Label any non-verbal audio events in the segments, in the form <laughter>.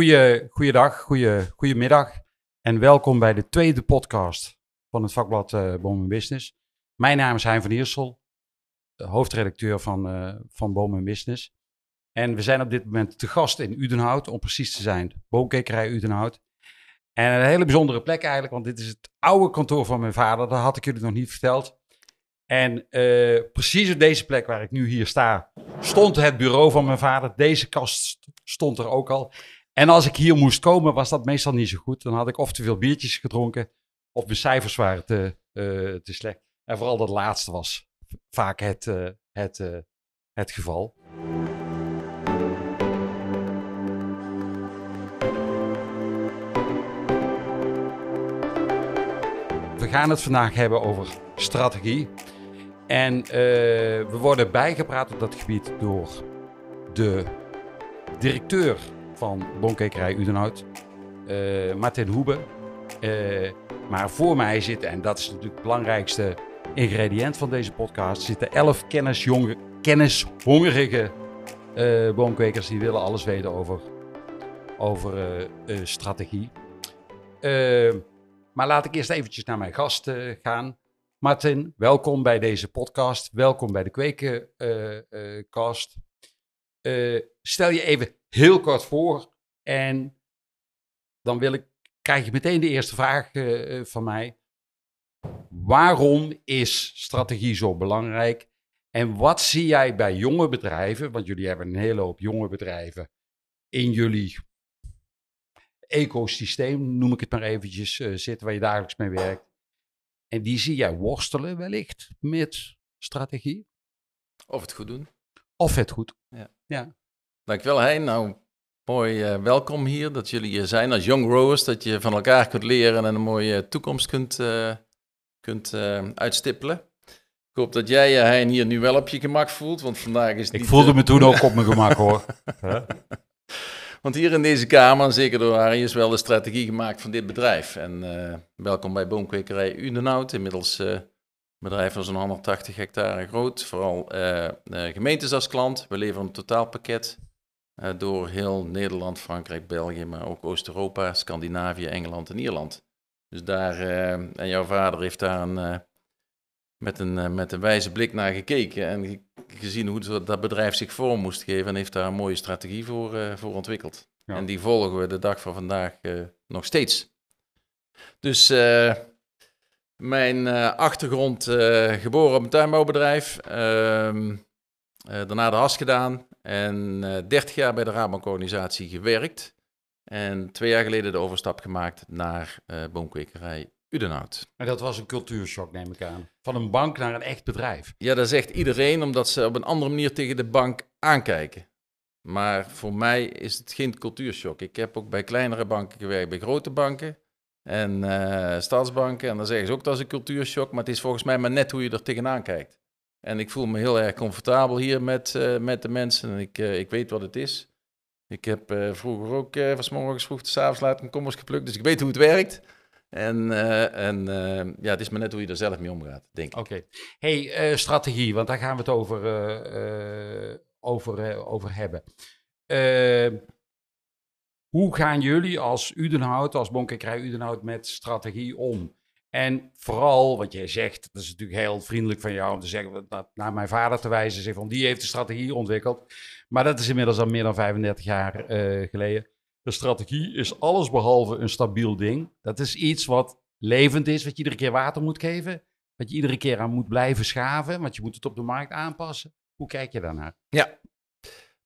Goeie, goeiedag, goeie, goedemiddag en welkom bij de tweede podcast van het vakblad uh, Business. Mijn naam is Hein van Iersel, hoofdredacteur van, uh, van Boom Business. En we zijn op dit moment te gast in Udenhout, om precies te zijn, boomkekerij Udenhout. En een hele bijzondere plek eigenlijk, want dit is het oude kantoor van mijn vader, dat had ik jullie nog niet verteld. En uh, precies op deze plek waar ik nu hier sta, stond het bureau van mijn vader. Deze kast stond er ook al. En als ik hier moest komen, was dat meestal niet zo goed. Dan had ik of te veel biertjes gedronken, of mijn cijfers waren te, uh, te slecht. En vooral dat laatste was vaak het, uh, het, uh, het geval. We gaan het vandaag hebben over strategie. En we worden bijgepraat op dat gebied door de directeur van Bonkekerij Udenhout, uh, Martin Hoebe. Uh, maar voor mij zitten, en dat is natuurlijk het belangrijkste ingrediënt van deze podcast, zitten elf kennishongerige uh, boomkwekers die willen alles weten over, over strategie. maar laat ik eerst eventjes naar mijn gast gaan. Martin, welkom bij deze podcast. Welkom bij de Kwekencast. stel je even heel kort voor. En dan wil ik, krijg je meteen de eerste vraag uh, van mij. Waarom is strategie zo belangrijk? En wat zie jij bij jonge bedrijven, want jullie hebben een hele hoop jonge bedrijven in jullie ecosysteem, noem ik het maar eventjes, uh, zitten waar je dagelijks mee werkt. En die zie jij worstelen wellicht met strategie? Of het goed doen. Of het goed. Ja. ja. Dankjewel Hein. Nou, mooi uh, welkom hier. Dat jullie hier zijn als young growers. Dat je van elkaar kunt leren en een mooie toekomst kunt, uh, kunt uh, uitstippelen. Ik hoop dat jij je Hein hier nu wel op je gemak voelt, want vandaag is het Ik voelde me toen ook op mijn gemak <laughs> hoor. want hier in deze kamer, zeker door Harry, is wel de strategie gemaakt van dit bedrijf. En welkom bij Boomkwekerij Udenhout. Inmiddels een bedrijf van zo'n 180 hectare groot. Vooral gemeentes als klant. We leveren een totaalpakket door heel Nederland, Frankrijk, België, maar ook Oost-Europa, Scandinavië, Engeland en Ierland. Dus daar, uh, en jouw vader heeft daar een, uh, met, een, met een wijze blik naar gekeken en gezien hoe dat bedrijf zich vorm moest geven en heeft daar een mooie strategie voor, voor ontwikkeld. Ja. En die volgen we de dag van vandaag nog steeds. Dus mijn achtergrond, geboren op een tuinbouwbedrijf, ehm, daarna de has gedaan, en uh, 30 jaar bij de Rabobank-organisatie gewerkt. En twee jaar geleden de overstap gemaakt naar uh, boomkwekerij Udenhout. En dat was een cultuurshock, neem ik aan. Van een bank naar een echt bedrijf. Ja, dat zegt iedereen, omdat ze op een andere manier tegen de bank aankijken. Maar voor mij is het geen cultuurshock. Ik heb ook bij kleinere banken gewerkt, bij grote banken en uh, staatsbanken. En dan zeggen ze ook dat is een cultuurshock, maar het is volgens mij maar net hoe je er tegenaan kijkt. En ik voel me heel erg comfortabel hier met, uh, met de mensen. En ik, uh, ik weet wat het is. Ik heb uh, vroeger ook van morgens vroeg tot avonds laat een kommers geplukt. Dus ik weet hoe het werkt. En, en ja, het is maar net hoe je er zelf mee omgaat, denk ik. Oké. Hey, strategie, want daar gaan we het over, over, over hebben. hoe gaan jullie als Udenhout, als Bonkekrij Udenhout, met strategie om? En vooral, wat jij zegt, dat is natuurlijk heel vriendelijk van jou om te zeggen, naar mijn vader te wijzen, zeg van die heeft de strategie ontwikkeld. Maar dat is inmiddels al meer dan 35 jaar uh, geleden. De strategie is allesbehalve een stabiel ding. Dat is iets wat levend is, wat je iedere keer water moet geven, wat je iedere keer aan moet blijven schaven, want je moet het op de markt aanpassen. Hoe kijk je daarnaar? Ja,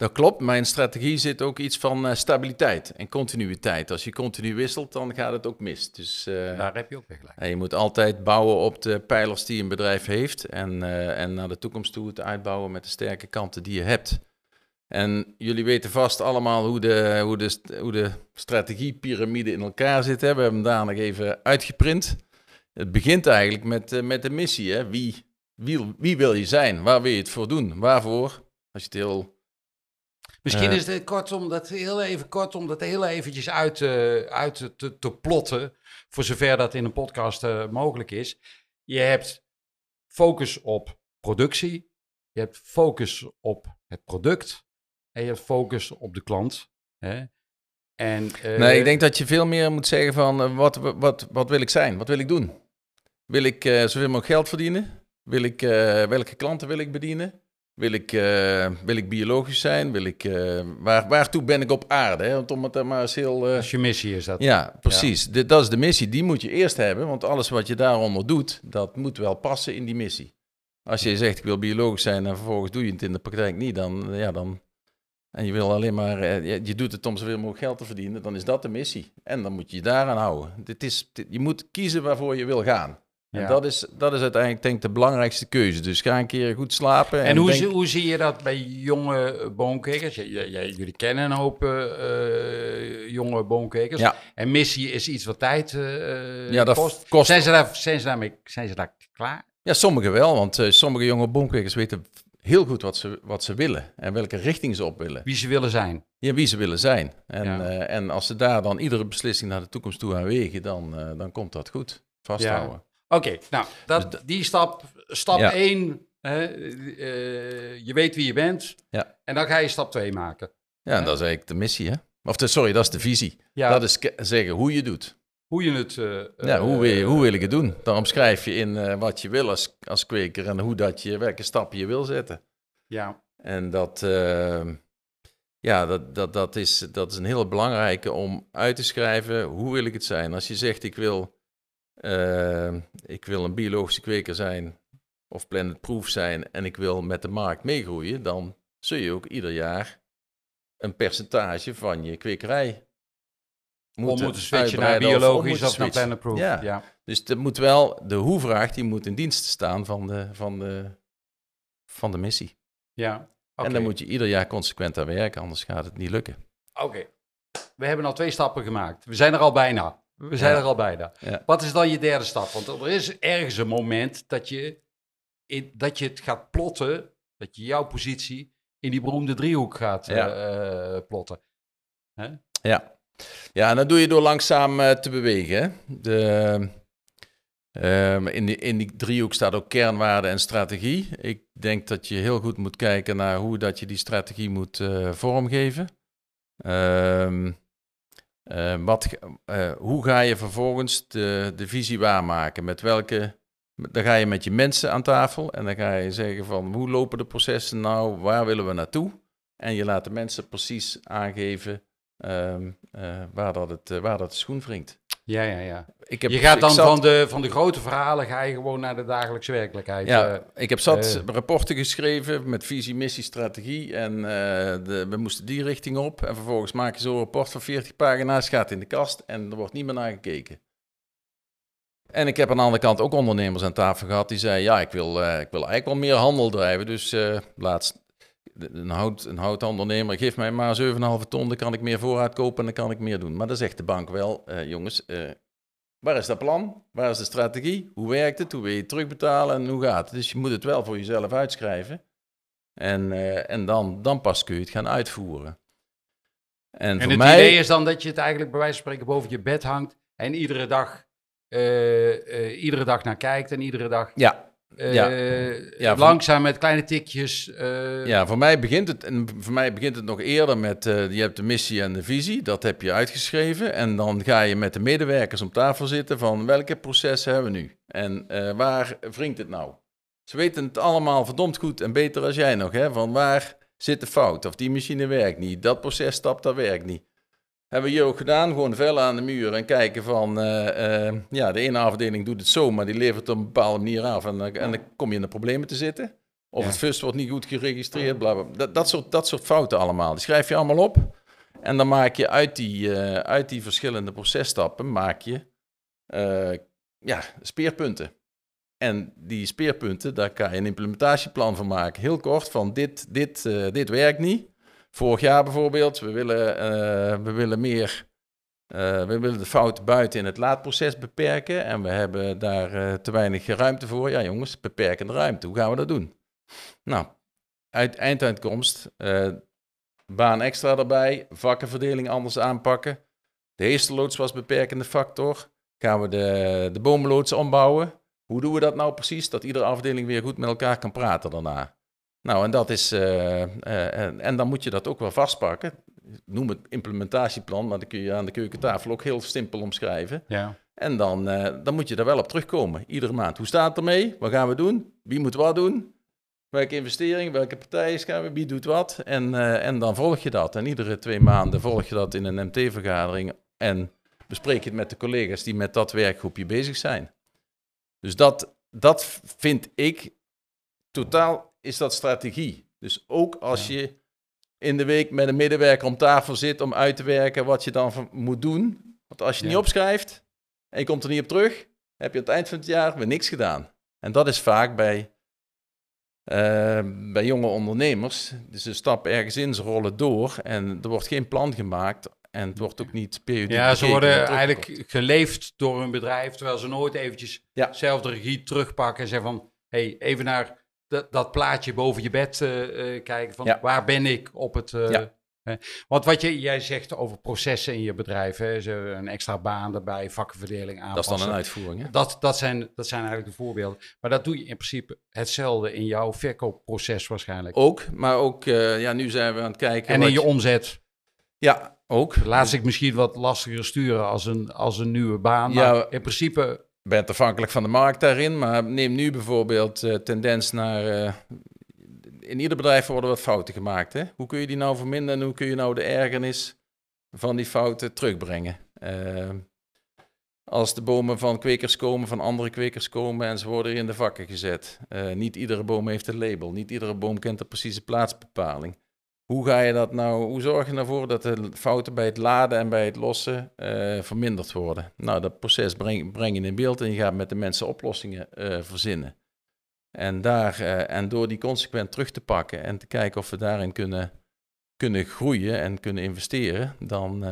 dat klopt. Mijn strategie zit ook iets van uh, stabiliteit en continuïteit. Als je continu wisselt, dan gaat het ook mis. Dus, uh, Daar heb je ook weer gelijk. Je moet altijd bouwen op de pijlers die een bedrijf heeft. En, uh, en naar de toekomst toe het uitbouwen met de sterke kanten die je hebt. En jullie weten vast allemaal hoe de, hoe de, hoe de strategiepyramide in elkaar zit. Hè? We hebben hem daar nog even uitgeprint. Het begint eigenlijk met, met de missie. Hè? Wie, wie, wie wil je zijn? Waar wil je het voor doen? Waarvoor? Als je het heel Misschien is het kort om dat heel even kort om dat heel eventjes uit, uh, uit te, te, plotten, voor zover dat in een podcast uh, mogelijk is. Je hebt focus op productie, je hebt focus op het product en je hebt focus op de klant. Hè? En, uh, nee, ik denk dat je veel meer moet zeggen van uh, wat, wat, wat wil ik zijn? Wat wil ik doen? Wil ik uh, zoveel mogelijk geld verdienen? Wil ik, welke klanten wil ik bedienen? Wil ik, wil ik biologisch zijn? Wil ik, waar, waartoe ben ik op aarde? Hè? Want om het maar eens heel... dat is je missie is dat. Ja, precies. Ja. De, dat is de missie. Die moet je eerst hebben. Want alles wat je daaronder doet, dat moet wel passen in die missie. Als je zegt ik wil biologisch zijn en vervolgens doe je het in de praktijk niet, dan, ja, dan, en je wil alleen maar, eh, je doet het om zoveel mogelijk geld te verdienen, dan is dat de missie. En dan moet je je daaraan houden. Dit is, dit, je moet kiezen waarvoor je wil gaan. En dat is, dat is uiteindelijk denk ik de belangrijkste keuze. Dus ga een keer goed slapen. En, en hoe, denk... hoe zie je dat bij jonge boomkwekers? jullie kennen een hoop uh, jonge boomkwekers. Ja. En missie is iets wat tijd uh, ja, dat kost. kost. Zijn, ze daar, zijn, ze daarmee, zijn ze daar klaar? Ja, sommigen wel. Want uh, sommige jonge boomkwekers weten heel goed wat ze, wat ze willen en welke richting ze op willen. Wie ze willen zijn. Ja, wie ze willen zijn. En, en als ze daar dan iedere beslissing naar de toekomst toe aan wegen, dan, dan komt dat goed. Vasthouden. Oké, okay, nou, dat, dus die stap, stap ja. 1, uh, je weet wie je bent. Ja. En dan ga je stap 2 maken. Ja, en dat is eigenlijk de missie, hè? Of de, sorry, dat is de visie. Ja. Dat is zeggen hoe je doet. Hoe je het... Uh, ja, hoe wil, je, hoe wil ik het doen? Dan omschrijf je in uh, wat je wil als, als kweker en hoe dat je, welke stappen je wil zetten. Ja. En dat, ja, dat, dat, dat, is, dat is een hele belangrijke om uit te schrijven. Hoe wil ik het zijn? Als je zegt ik wil, ik wil een biologische kweker zijn of planetproof zijn en ik wil met de markt meegroeien, dan zul je ook ieder jaar een percentage van je kwekerij moeten, moeten switchen naar biologisch of, of naar planetproof. Ja. ja. Dus er moet wel, de hoe-vraag die moet in dienst staan van de, van de, van de missie. Ja. Okay. En dan moet je ieder jaar consequent aan werken, anders gaat het niet lukken. Oké. Okay. We hebben al twee stappen gemaakt. We zijn er al bijna. We zijn er al bijna. Wat is dan je derde stap? Want er is ergens een moment dat je, in, dat je het gaat plotten, dat je jouw positie in die beroemde driehoek gaat ja. uh, plotten. Hè? Ja. Ja, en dat doe je door langzaam uh, te bewegen. De, uh, in, die, in die driehoek staat ook kernwaarde en strategie. Ik denk dat je heel goed moet kijken naar hoe dat je die strategie moet uh, vormgeven. Ehm, wat, hoe ga je vervolgens de, de visie waarmaken? Met welke, dan ga je met je mensen aan tafel en dan ga je zeggen van hoe lopen de processen nou, waar willen we naartoe? En je laat de mensen precies aangeven Um, uh, waar, dat het, waar dat de schoen wringt. Ja, ja, ja. Ik heb, je gaat dan zat... van, de, van de grote verhalen ga je gewoon naar de dagelijkse werkelijkheid. Ja, uh, ik heb zat rapporten geschreven met visie, missie, strategie. En de, we moesten die richting op. En vervolgens maak je zo'n rapport van 40 pagina's, gaat in de kast en er wordt niet meer naar gekeken. En ik heb aan de andere kant ook ondernemers aan tafel gehad die zeiden: Ja, ik wil, ik wil eigenlijk wel meer handel drijven. Dus laatst een, hout, een houtondernemer, geef mij maar 7,5 ton, dan kan ik meer voorraad kopen en dan kan ik meer doen. Maar dan zegt de bank wel, uh, jongens, uh, waar is dat plan? Waar is de strategie? Hoe werkt het? Hoe wil je het terugbetalen en hoe gaat het? Dus je moet het wel voor jezelf uitschrijven. En, uh, en dan, dan pas kun je het gaan uitvoeren. En, en voor het mij... idee is dan dat je het eigenlijk bij wijze van spreken boven je bed hangt en iedere dag, iedere dag naar kijkt en iedere dag... Ja, uh, ja. ja, langzaam met kleine tikjes. Uh... Ja, voor mij begint het, en voor mij begint het nog eerder met, uh, je hebt de missie en de visie, dat heb je uitgeschreven. En dan ga je met de medewerkers om tafel zitten van welke processen hebben we nu? En waar wringt het nou? Ze weten het allemaal verdomd goed en beter als jij nog, hè? van waar zit de fout? Of die machine werkt niet, dat proces stapt, dat werkt niet. Hebben we hier ook gedaan, gewoon vellen aan de muur en kijken van, uh, uh, ja, de ene afdeling doet het zo, maar die levert op een bepaalde manier af en, en dan kom je in de problemen te zitten. Of ja. het fust wordt niet goed geregistreerd, bla, bla. Dat, dat, soort, dat soort fouten allemaal. Die schrijf je allemaal op en dan maak je uit die, uh, uit die verschillende processtappen, maak je ja, speerpunten. En die speerpunten, daar kan je een implementatieplan van maken. Heel kort, van dit, dit, dit werkt niet. Vorig jaar bijvoorbeeld, we willen, uh, we willen meer, uh, we willen de fouten buiten in het laadproces beperken en we hebben daar uh, te weinig ruimte voor. Ja jongens, beperkende ruimte, hoe gaan we dat doen? Nou, uit, einduitkomst, baan extra erbij, vakkenverdeling anders aanpakken. De heesterloods was beperkende factor. Gaan we de, de bomenloods ombouwen? Hoe doen we dat nou precies? Dat iedere afdeling weer goed met elkaar kan praten daarna. Nou, en dat is. eh, eh, en, en dan moet je dat ook wel vastpakken. Noem het implementatieplan, maar dan kun je aan de keukentafel ook heel simpel omschrijven. Ja. En dan, eh, dan moet je daar wel op terugkomen, iedere maand. Hoe staat het ermee? Wat gaan we doen? Wie moet wat doen? Welke investering, welke partijen gaan we, wie doet wat? En, en dan volg je dat. En iedere twee maanden volg je dat in een MT-vergadering. En bespreek je het met de collega's die met dat werkgroepje bezig zijn. Dus dat, dat vind ik, totaal is dat strategie. Dus ook als Ja. je in de week met een medewerker om tafel zit om uit te werken wat je dan moet doen. Want als je het Ja. niet opschrijft en je komt er niet op terug, heb je aan het eind van het jaar weer niks gedaan. En dat is vaak bij, eh, bij jonge ondernemers. Dus ze stappen ergens in, ze rollen door en er wordt geen plan gemaakt. En het wordt ook niet periodiek Ja, ze worden eigenlijk geleefd door hun bedrijf, terwijl ze nooit eventjes Ja. zelf de regie terugpakken en zeggen van, hey, even naar dat, dat plaatje boven je bed eh, eh, kijken van, waar ben ik op het... eh, Ja. want wat je, jij zegt over processen in je bedrijf, hè, zo een extra baan erbij, vakkenverdeling Dat is aanpassen. dan een uitvoering, hè? Dat, dat, zijn, dat zijn eigenlijk de voorbeelden. Maar dat doe je in principe hetzelfde in jouw verkoopproces waarschijnlijk. Ook, maar ook, ja, nu zijn we aan het kijken. en in je omzet. Ja, ook. Laat zich misschien wat lastiger sturen als een, als een nieuwe baan. Ja. In principe bent afhankelijk van de markt daarin, maar neem nu bijvoorbeeld eh, tendens naar. eh, in ieder bedrijf worden wat fouten gemaakt. Hè? Hoe kun je die nou verminderen en hoe kun je nou de ergernis van die fouten terugbrengen? Eh, als de bomen van kwekers komen, van andere kwekers komen en ze worden in de vakken gezet. Niet iedere boom heeft een label, niet iedere boom kent de precieze plaatsbepaling. Hoe ga je dat nou, hoe zorg je ervoor dat de fouten bij het laden en bij het lossen eh, verminderd worden? Nou, dat proces breng, je in beeld en je gaat met de mensen oplossingen eh, verzinnen. En, daar, eh, en door die consequent terug te pakken en te kijken of we daarin kunnen, kunnen groeien en kunnen investeren, dan,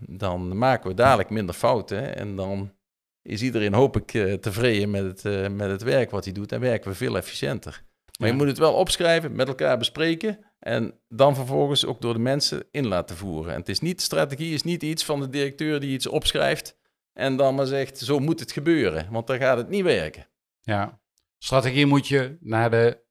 dan maken we dadelijk minder fouten. En dan is iedereen, hoop ik, tevreden met het, met het werk wat hij doet en werken we veel efficiënter. Maar Ja. je moet het wel opschrijven, met elkaar bespreken en dan vervolgens ook door de mensen in laten voeren. En het is niet, strategie is niet iets van de directeur die iets opschrijft en dan maar zegt, zo moet het gebeuren, want dan gaat het niet werken. Ja. Strategie moet je naar de,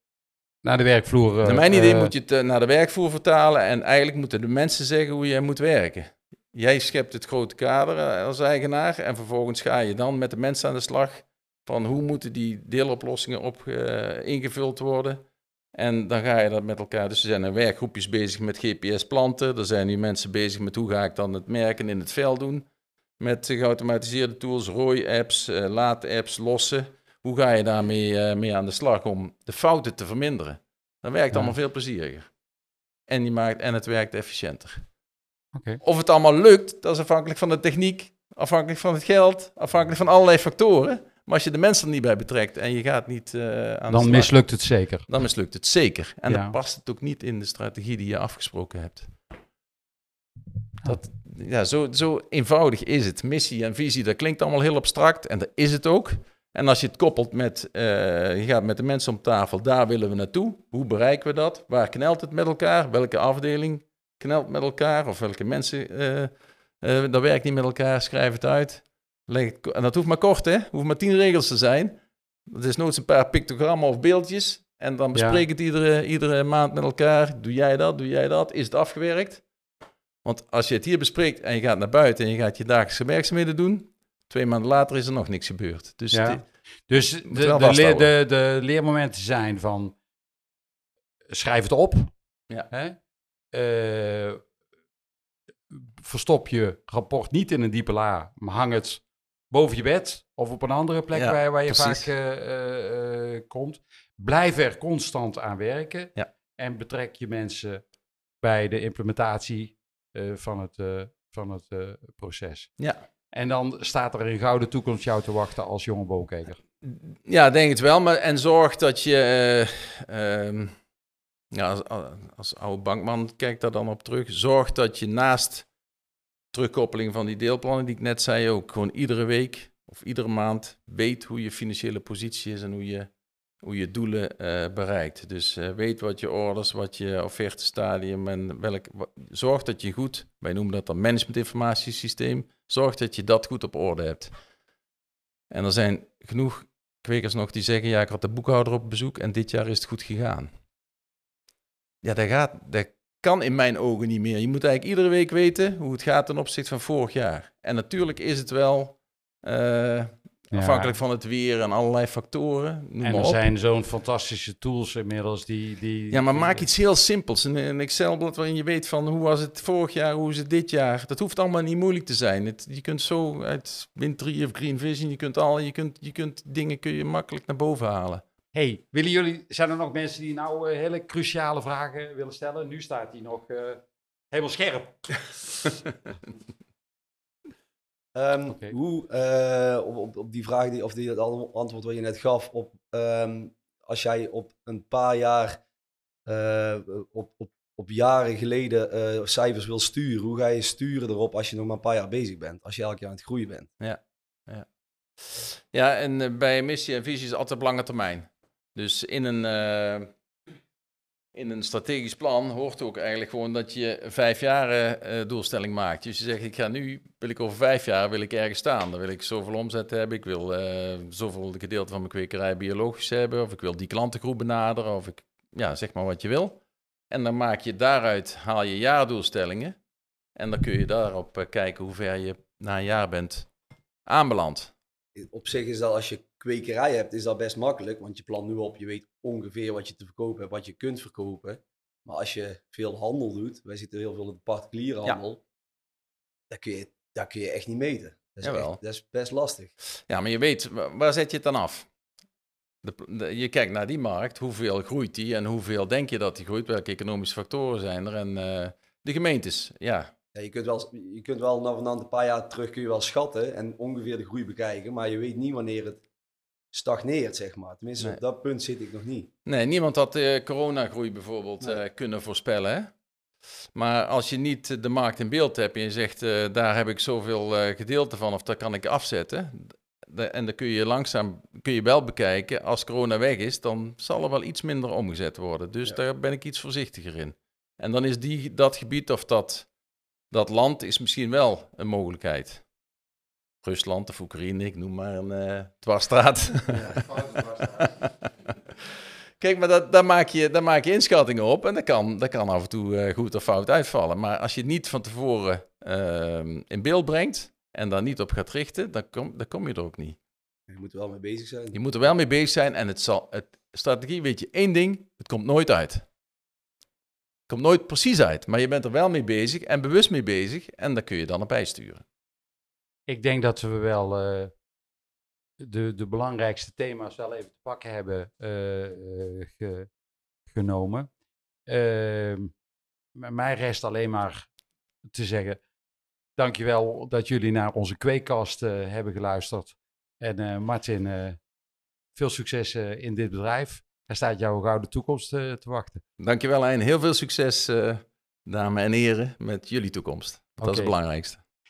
naar de werkvloer. eh, Naar mijn idee eh, moet je het eh, naar de werkvoer vertalen en eigenlijk moeten de mensen zeggen hoe jij moet werken. Jij schept het grote kader eh, als eigenaar en vervolgens ga je dan met de mensen aan de slag van hoe moeten die deeloplossingen op, eh, ingevuld worden. En dan ga je dat met elkaar. Dus er zijn er werkgroepjes bezig met GPS-planten. Er zijn nu mensen bezig met hoe ga ik dan het merken in het veld doen. Met geautomatiseerde tools, ROI-apps, eh, laad-apps, lossen. Hoe ga je daarmee eh, mee aan de slag om de fouten te verminderen? Dan werkt het Ja. allemaal veel plezieriger. En, die maakt, en het werkt efficiënter. Of het allemaal lukt, dat is afhankelijk van de techniek, afhankelijk van het geld, afhankelijk van allerlei factoren. Maar als je de mensen er niet bij betrekt en je gaat niet eh, aan de Dan mislukt het zeker. dan mislukt het zeker. En Ja. dan past het ook niet in de strategie die je afgesproken hebt. Dat, ja, zo, zo eenvoudig is het. Missie en visie, dat klinkt allemaal heel abstract en dat is het ook. En als je het koppelt met, eh, je gaat met de mensen om tafel, daar willen we naartoe. Hoe bereiken we dat? Waar knelt het met elkaar? Welke afdeling knelt met elkaar? Of welke mensen, eh eh, dat werkt niet met elkaar, schrijf het uit. Leg en dat hoeft maar kort, hè? hoeft maar tien regels te zijn. Dat is nooit een paar pictogrammen of beeldjes. En dan bespreek het iedere, iedere maand met elkaar. Doe jij dat? Doe jij dat? Is het afgewerkt? Want als je het hier bespreekt en je gaat naar buiten en je gaat je dagelijkse werkzaamheden doen, twee maanden later is er nog niks gebeurd. Dus Ja. het- Dus de, leer- de, de leermomenten zijn van schrijf het op. Ja. Hè? Eh, verstop je rapport niet in een diepe la, maar hang het boven je bed of op een andere plek Ja, waar, waar je precies. vaak eh, eh, eh, komt. Blijf er constant aan werken Ja. en betrek je mensen bij de implementatie van het, van het proces. Ja. En dan staat er een gouden toekomst jou te wachten als jonge boomkeker. Ja, denk het wel. Maar, en zorg dat je. eh, ehm, ja, als, als oude bankman kijk daar dan op terug. Zorg dat je naast terugkoppeling van die deelplannen, die ik net zei, ook gewoon iedere week of iedere maand weet hoe je financiële positie is en hoe je, hoe je doelen eh, bereikt. Dus eh, weet wat je orders, wat je offertestadium en welk. zorg dat je goed, wij noemen dat dan managementinformatiesysteem. Zorg dat je dat goed op orde hebt. En er zijn genoeg kwekers nog die zeggen, ja, ik had de boekhouder op bezoek en dit jaar is het goed gegaan. ja, dat, gaat, dat kan in mijn ogen niet meer. Je moet eigenlijk iedere week weten hoe het gaat ten opzichte van vorig jaar. En natuurlijk is het wel uh, afhankelijk van het weer en allerlei factoren. en er zijn zo'n fantastische tools inmiddels die, die... Ja, maar maak iets heel simpels. Een, een Excel-blad waarin je weet van hoe was het vorig jaar, hoe is het dit jaar. Dat hoeft allemaal niet moeilijk te zijn. Het, je kunt zo uit Win3 of Green Vision, je kunt, al, je, kunt, je kunt dingen kun je makkelijk naar boven halen hey, willen jullie, zijn er nog mensen die nou uh, hele cruciale vragen willen stellen? Nu staat hij nog uh, helemaal scherp. <laughs> um, Hoe, uh, op, op, die vraag die, of die het antwoord wat je net gaf, op, um, als jij op een paar jaar, op, op, op jaren geleden cijfers wil sturen, hoe ga je sturen erop als je nog maar een paar jaar bezig bent, als je elk jaar aan het groeien bent? Ja, ja. Ja, en bij missie en visie is altijd op lange termijn. Dus in een, uh, in een strategisch plan hoort ook eigenlijk gewoon dat je vijf jaar uh, doelstelling maakt. Dus je zegt, ik ga nu, wil ik over vijf jaar, wil ik ergens staan. Dan wil ik zoveel omzet hebben, ik wil uh, zoveel gedeelte van mijn kwekerij biologisch hebben, of ik wil die klantengroep benaderen, of ik, ja, zeg maar wat je wil. En dan maak je daaruit, haal je jaardoelstellingen. En dan kun je daarop kijken hoe ver je na een jaar bent aanbeland. Op zich is dat als je kwekerij hebt, is dat best makkelijk. Want je plant nu op, je weet ongeveer wat je te verkopen hebt, wat je kunt verkopen. Maar als je veel handel doet, wij zitten heel veel in de particuliere handel, ja. daar, kun je, daar kun je echt niet meten. Dat is, echt, dat is best lastig. Ja, maar je weet, waar zet je het dan af? De, je kijkt naar die markt, hoeveel groeit die en hoeveel denk je dat die groeit? Welke economische factoren zijn er? En uh, de gemeentes, ja. ja. je, kunt wel, je kunt wel na een paar jaar terug kun je wel schatten en ongeveer de groei bekijken, maar je weet niet wanneer het stagneert, zeg maar. Tenminste, op dat punt zit ik nog niet. Nee, niemand had de coronagroei bijvoorbeeld nee. uh, kunnen voorspellen. Hè? Maar als je niet de markt in beeld hebt en je zegt, uh, daar heb ik zoveel gedeelte van of daar kan ik afzetten. De, en dan kun je langzaam, kun je wel bekijken, als corona weg is, dan zal er wel iets minder omgezet worden. Dus ja. daar ben ik iets voorzichtiger in. En dan is die, dat gebied of dat, dat land is misschien wel een mogelijkheid. Rusland of Oekraïne, ik noem maar een uh, dwarsstraat. Ja, Kijk, maar dat, daar, maak je, daar maak je inschattingen op en dat kan, dat kan af en toe uh, goed of fout uitvallen. Maar als je het niet van tevoren uh, in beeld brengt en daar niet op gaat richten, dan kom, dan kom je er ook niet. Je moet er wel mee bezig zijn. Je moet er wel mee bezig zijn en het zal, het, strategie weet je één ding, het komt nooit uit. Het komt nooit precies uit, maar je bent er wel mee bezig en bewust mee bezig en daar kun je dan op bijsturen ik denk dat we wel uh, de, de belangrijkste thema's wel even te pakken hebben uh, ge, genomen. Ehm, mij rest alleen maar te zeggen, dankjewel dat jullie naar onze kweekkast hebben geluisterd. En Martin, veel succes in dit bedrijf. Er staat jouw gouden toekomst te wachten. Dankjewel Hein, heel veel succes dames en heren met jullie toekomst. Dat okay. is het belangrijkste.